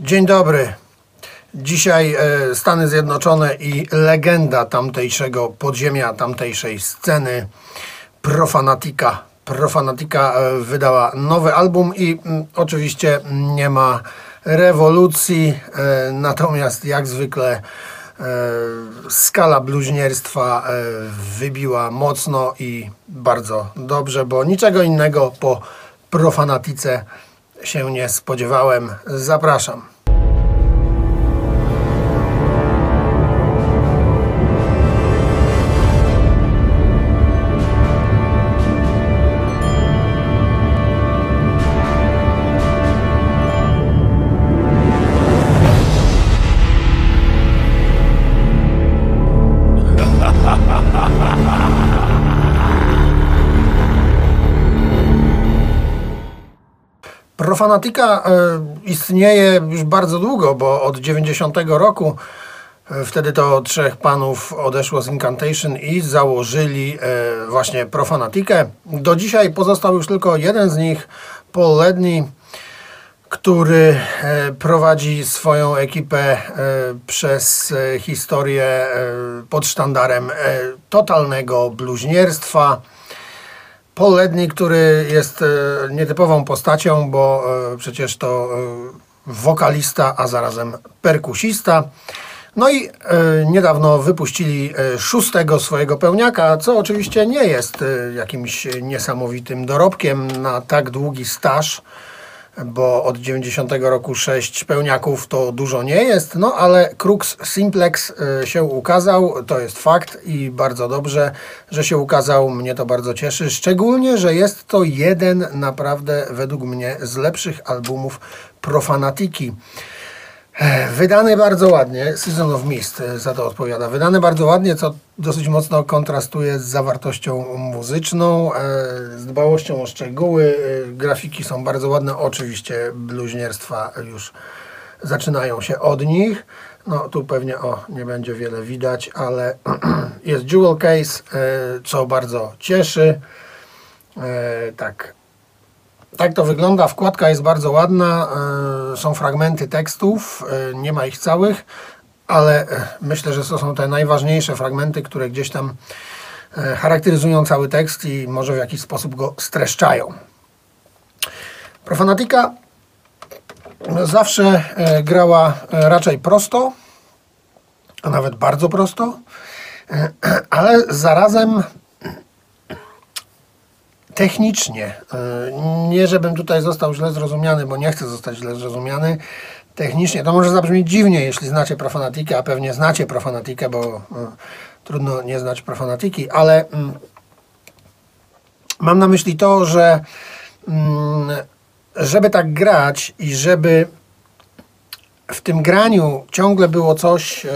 Dzień dobry. Dzisiaj e, Stany Zjednoczone i legenda tamtejszego podziemia, tamtejszej sceny Profanatica. Profanatica e, wydała nowy album i mm, oczywiście nie ma rewolucji, e, natomiast jak zwykle skala bluźnierstwa wybiła mocno i bardzo dobrze, bo niczego innego po Profanatice się nie spodziewałem. Zapraszam. Profanatika e, istnieje już bardzo długo, bo od 90 roku e, wtedy to trzech panów odeszło z Incantation i założyli e, właśnie Profanatikę. Do dzisiaj pozostał już tylko jeden z nich, Paul Ledney, który prowadzi swoją ekipę przez historię pod sztandarem totalnego bluźnierstwa. Paul Ledney, który jest e, nietypową postacią, bo e, przecież to e, wokalista, a zarazem perkusista. No i niedawno wypuścili szóstego swojego pełniaka, co oczywiście nie jest jakimś niesamowitym dorobkiem na tak długi staż, bo od 90 roku sześć pełniaków to dużo nie jest, no ale Crux Simplex e, się ukazał, to jest fakt i bardzo dobrze, że się ukazał, mnie to bardzo cieszy, szczególnie, że jest to jeden naprawdę według mnie z lepszych albumów Profanatiki. E, Wydany bardzo ładnie, Season of Mist e, za to odpowiada. Wydany bardzo ładnie, co dosyć mocno kontrastuje z zawartością muzyczną, e, z dbałością o szczegóły. e, Grafiki są bardzo ładne, oczywiście bluźnierstwa już zaczynają się od nich. No tu pewnie o nie będzie wiele widać, ale jest jewel case, co bardzo cieszy. Tak, tak to wygląda. Wkładka jest bardzo ładna. e, Są fragmenty tekstów, e, nie ma ich całych, ale e, myślę, że to są te najważniejsze fragmenty, które gdzieś tam charakteryzują cały tekst i może w jakiś sposób go streszczają. Profanatika zawsze grała raczej prosto, a nawet bardzo prosto, ale zarazem technicznie, e, nie żebym tutaj został źle zrozumiany, bo nie chcę zostać źle zrozumiany, technicznie, to może zabrzmieć dziwnie, jeśli znacie profanatikę, a pewnie znacie profanatikę, bo e, trudno nie znać profanatiki, ale mm, mam na myśli to, że mm, żeby tak grać i żeby w tym graniu ciągle było coś, e,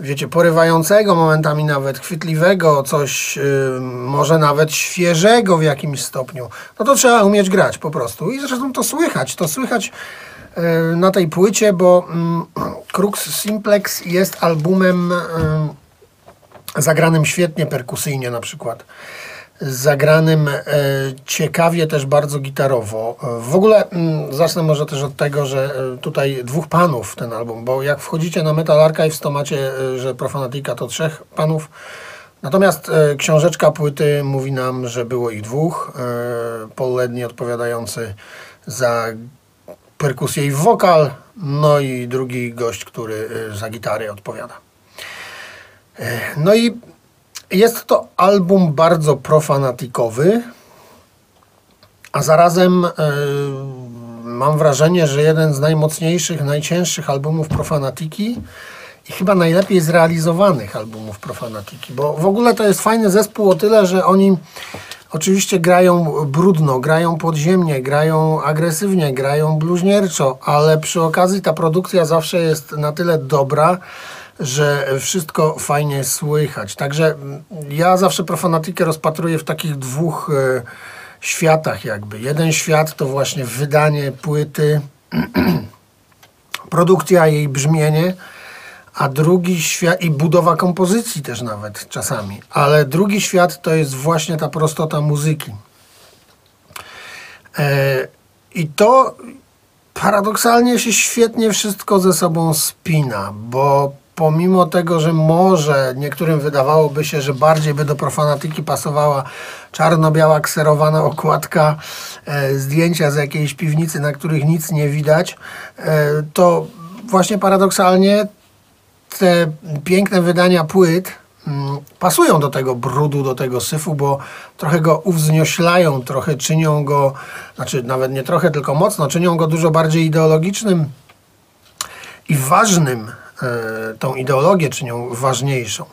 wiecie, porywającego, momentami nawet chwytliwego, coś e, może nawet świeżego w jakimś stopniu, no to trzeba umieć grać po prostu. I zresztą to słychać, to słychać e, na tej płycie, bo mm, Crux Simplex jest albumem zagranym świetnie perkusyjnie na przykład. Zagranym e, ciekawie też bardzo gitarowo. W ogóle mm, zacznę może też od tego, że e, tutaj dwóch panów ten album, bo jak wchodzicie na Metal Archives, to macie, e, że Profanatica to trzech panów. Natomiast książeczka płyty mówi nam, że było ich dwóch. Paul odpowiadający za perkusję i wokal, no i drugi gość, który za gitary odpowiada. No i jest to album bardzo profanatikowy, a zarazem e, mam wrażenie, że jeden z najmocniejszych, najcięższych albumów profanatiki i chyba najlepiej zrealizowanych albumów profanatiki, bo w ogóle to jest fajny zespół o tyle, że oni oczywiście grają brudno, grają podziemnie, grają agresywnie, grają bluźnierczo, ale przy okazji ta produkcja zawsze jest na tyle dobra, że wszystko fajnie słychać. Także mm, ja zawsze profanatikę rozpatruję w takich dwóch e, światach jakby. Jeden świat to właśnie wydanie płyty, produkcja, jej brzmienie, a drugi świat i budowa kompozycji też nawet czasami. Ale drugi świat to jest właśnie ta prostota muzyki. E, I to paradoksalnie się świetnie wszystko ze sobą spina, bo pomimo tego, że może niektórym wydawałoby się, że bardziej by do profanatyki pasowała czarno-biała kserowana okładka, e, zdjęcia z jakiejś piwnicy, na których nic nie widać, e, to właśnie paradoksalnie te piękne wydania płyt mm, pasują do tego brudu, do tego syfu, bo trochę go uwznioślają, trochę czynią go, znaczy nawet nie trochę, tylko mocno, czynią go dużo bardziej ideologicznym i ważnym tą ideologię czynią ważniejszą.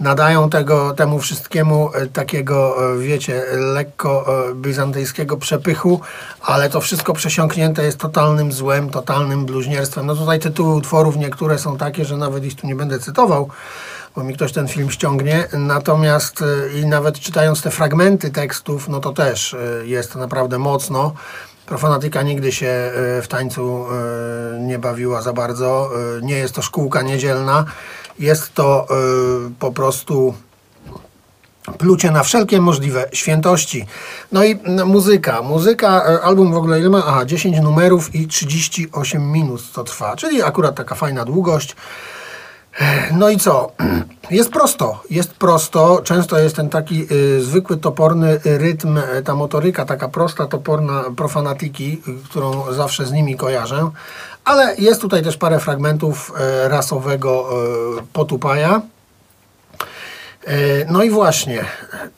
Nadają tego, temu wszystkiemu e, takiego, e, wiecie, lekko bizantyjskiego przepychu, ale to wszystko przesiąknięte jest totalnym złem, totalnym bluźnierstwem. No tutaj tytuły utworów niektóre są takie, że nawet ich tu nie będę cytował, bo mi ktoś ten film ściągnie. Natomiast i nawet czytając te fragmenty tekstów, no to też jest naprawdę mocno. Profanatyka nigdy się e, w tańcu e, nie bawiła za bardzo. E, nie jest to szkółka niedzielna. Jest to po prostu plucie na wszelkie możliwe świętości. No i muzyka. Muzyka, album w ogóle ile ma? Aha, 10 numerów i 38 minut to trwa, czyli akurat taka fajna długość. No i co? Jest prosto, jest prosto. Często jest ten taki y, zwykły, toporny rytm, y, ta motoryka taka prosta, toporna profanatyki, y, którą zawsze z nimi kojarzę. Ale jest tutaj też parę fragmentów y, rasowego y, potupaja. No i właśnie,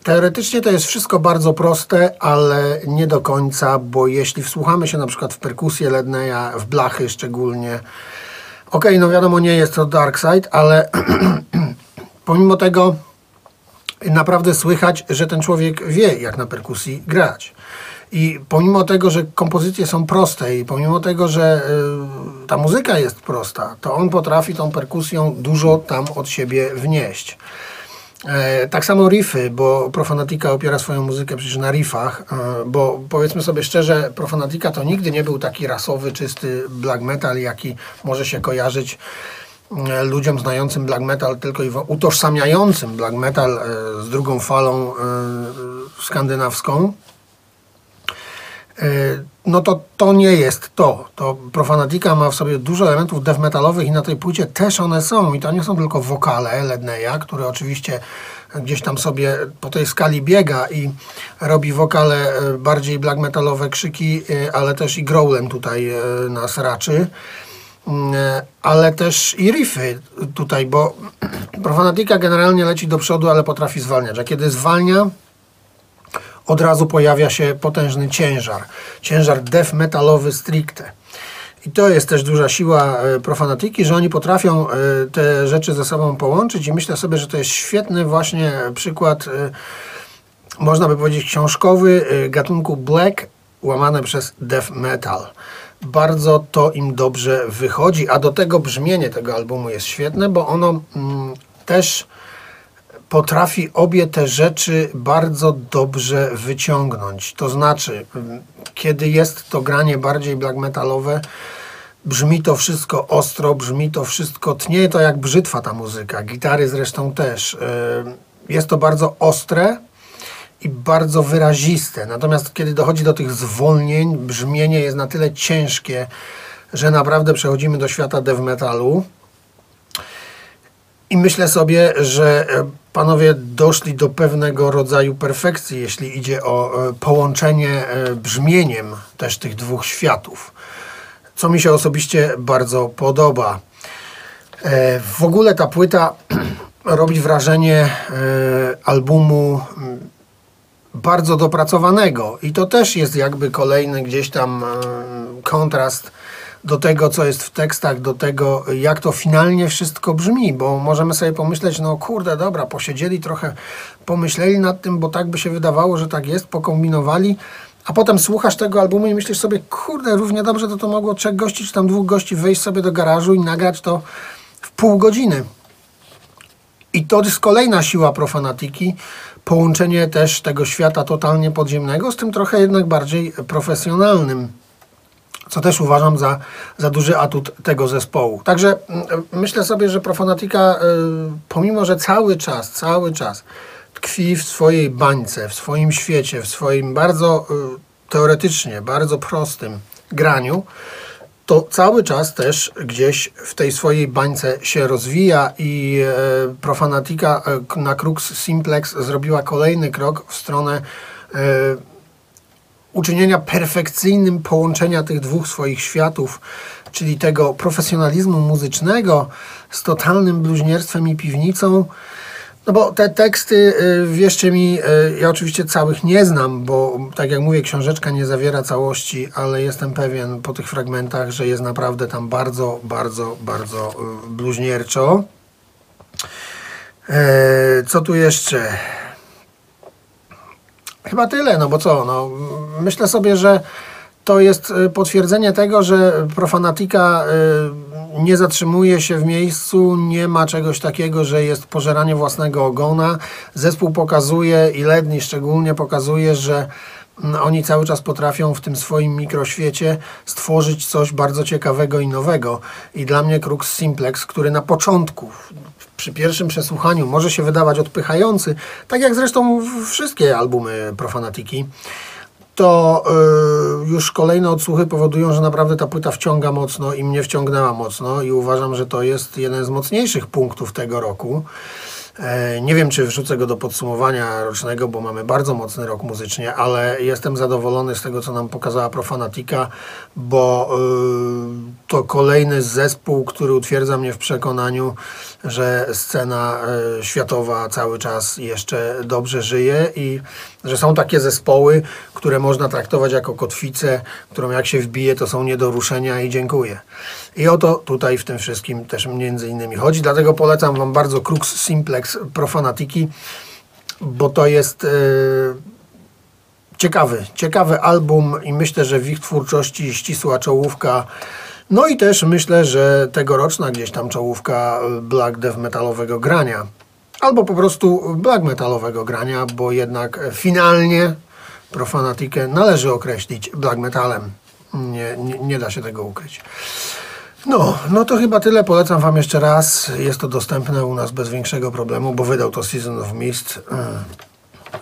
teoretycznie to jest wszystko bardzo proste, ale nie do końca, bo jeśli wsłuchamy się na przykład w perkusję Ledneya, w blachy szczególnie, Okej, okay, no wiadomo, nie jest to Dark Side, ale pomimo tego naprawdę słychać, że ten człowiek wie, jak na perkusji grać. I pomimo tego, że kompozycje są proste i pomimo tego, że y, ta muzyka jest prosta, to on potrafi tą perkusją dużo tam od siebie wnieść. E, tak samo riffy, bo Profanatica opiera swoją muzykę przecież na riffach, e, bo powiedzmy sobie szczerze, Profanatica to nigdy nie był taki rasowy, czysty black metal, jaki może się kojarzyć e, ludziom znającym black metal tylko i utożsamiającym black metal z drugą falą skandynawską no to to nie jest to. To Profanatica ma w sobie dużo elementów death metalowych i na tej płycie też one są. I to nie są tylko wokale Ledneya, który oczywiście gdzieś tam sobie po tej skali biega i robi wokale e, bardziej black metalowe krzyki, e, ale też i growlem tutaj e, nas raczy. Mm, ale też i riffy tutaj, bo Profanatica generalnie leci do przodu, ale potrafi zwalniać. A kiedy zwalnia, od razu pojawia się potężny ciężar. Ciężar death metalowy stricte. I to jest też duża siła e, profanatyki, że oni potrafią e, te rzeczy ze sobą połączyć i myślę sobie, że to jest świetny właśnie przykład, e, można by powiedzieć książkowy, gatunku black łamane przez death metal. Bardzo to im dobrze wychodzi, a do tego brzmienie tego albumu jest świetne, bo ono mm, też potrafi obie te rzeczy bardzo dobrze wyciągnąć. To znaczy, kiedy jest to granie bardziej black metalowe, brzmi to wszystko ostro, brzmi to wszystko, tnie to jak brzytwa ta muzyka, gitary zresztą też. E, jest to bardzo ostre i bardzo wyraziste. Natomiast kiedy dochodzi do tych zwolnień, brzmienie jest na tyle ciężkie, że naprawdę przechodzimy do świata death metalu. I myślę sobie, że e, panowie doszli do pewnego rodzaju perfekcji, jeśli idzie o e, połączenie e, brzmieniem też tych dwóch światów, co mi się osobiście bardzo podoba. W ogóle ta płyta robi wrażenie albumu bardzo dopracowanego i to też jest jakby kolejny gdzieś tam kontrast do tego, co jest w tekstach, do tego, jak to finalnie wszystko brzmi, bo możemy sobie pomyśleć, no kurde, dobra, posiedzieli trochę, pomyśleli nad tym, bo tak by się wydawało, że tak jest, pokombinowali, a potem słuchasz tego albumu i myślisz sobie, kurde, równie dobrze to to mogło trzech gości, czy tam dwóch gości wejść sobie do garażu i nagrać to w pół godziny. I to jest kolejna siła profanatyki, połączenie też tego świata totalnie podziemnego z tym trochę jednak bardziej profesjonalnym co też uważam za, za duży atut tego zespołu. Także mm, myślę sobie, że Profanatica, y, pomimo że cały czas, cały czas tkwi w swojej bańce, w swoim świecie, w swoim bardzo y, teoretycznie, bardzo prostym graniu, to cały czas też gdzieś w tej swojej bańce się rozwija i Profanatica e, k- na Crux Simplex zrobiła kolejny krok w stronę uczynienia perfekcyjnym połączenia tych dwóch swoich światów, czyli tego profesjonalizmu muzycznego z totalnym bluźnierstwem i piwnicą. No bo te teksty, y, wierzcie mi, y, ja oczywiście całych nie znam, bo tak jak mówię, książeczka nie zawiera całości, ale jestem pewien po tych fragmentach, że jest naprawdę tam bardzo, bardzo, bardzo y, bluźnierczo. E, Co tu jeszcze? Chyba tyle, no bo co, no, myślę sobie, że to jest y, potwierdzenie tego, że profanatika y, nie zatrzymuje się w miejscu, nie ma czegoś takiego, że jest pożeranie własnego ogona. Zespół pokazuje i Ledni szczególnie pokazuje, że mm, oni cały czas potrafią w tym swoim mikroświecie stworzyć coś bardzo ciekawego i nowego. I dla mnie Crux Simplex, który na początku, przy pierwszym przesłuchaniu może się wydawać odpychający, tak jak zresztą wszystkie albumy Profanatiki, to y, już kolejne odsłuchy powodują, że naprawdę ta płyta wciąga mocno i mnie wciągnęła mocno i uważam, że to jest jeden z mocniejszych punktów tego roku. E, Nie wiem, czy wrzucę go do podsumowania rocznego, bo mamy bardzo mocny rok muzycznie, ale jestem zadowolony z tego, co nam pokazała Profanatica, bo y, to kolejny zespół, który utwierdza mnie w przekonaniu, że scena y, światowa cały czas jeszcze dobrze żyje i że są takie zespoły, które można traktować jako kotwicę, którą jak się wbije, to są nie do ruszenia i dziękuję. I o to tutaj w tym wszystkim też między innymi chodzi, dlatego polecam Wam bardzo Crux Simplex Profanatiki, bo to jest e, ciekawy, ciekawy album i myślę, że w ich twórczości ścisła czołówka. No i też myślę, że tegoroczna gdzieś tam czołówka black death metalowego grania. Albo po prostu black metalowego grania, bo jednak finalnie Profanatikę należy określić black metalem. Nie, nie, nie da się tego ukryć. No, no to chyba tyle. Polecam Wam jeszcze raz. Jest to dostępne u nas bez większego problemu, bo wydał to Season of Mist. Mm.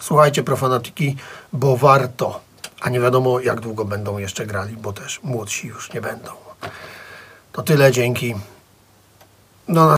Słuchajcie Profanatiki, bo warto. A nie wiadomo, jak długo będą jeszcze grali, bo też młodsi już nie będą. To tyle, dzięki. Do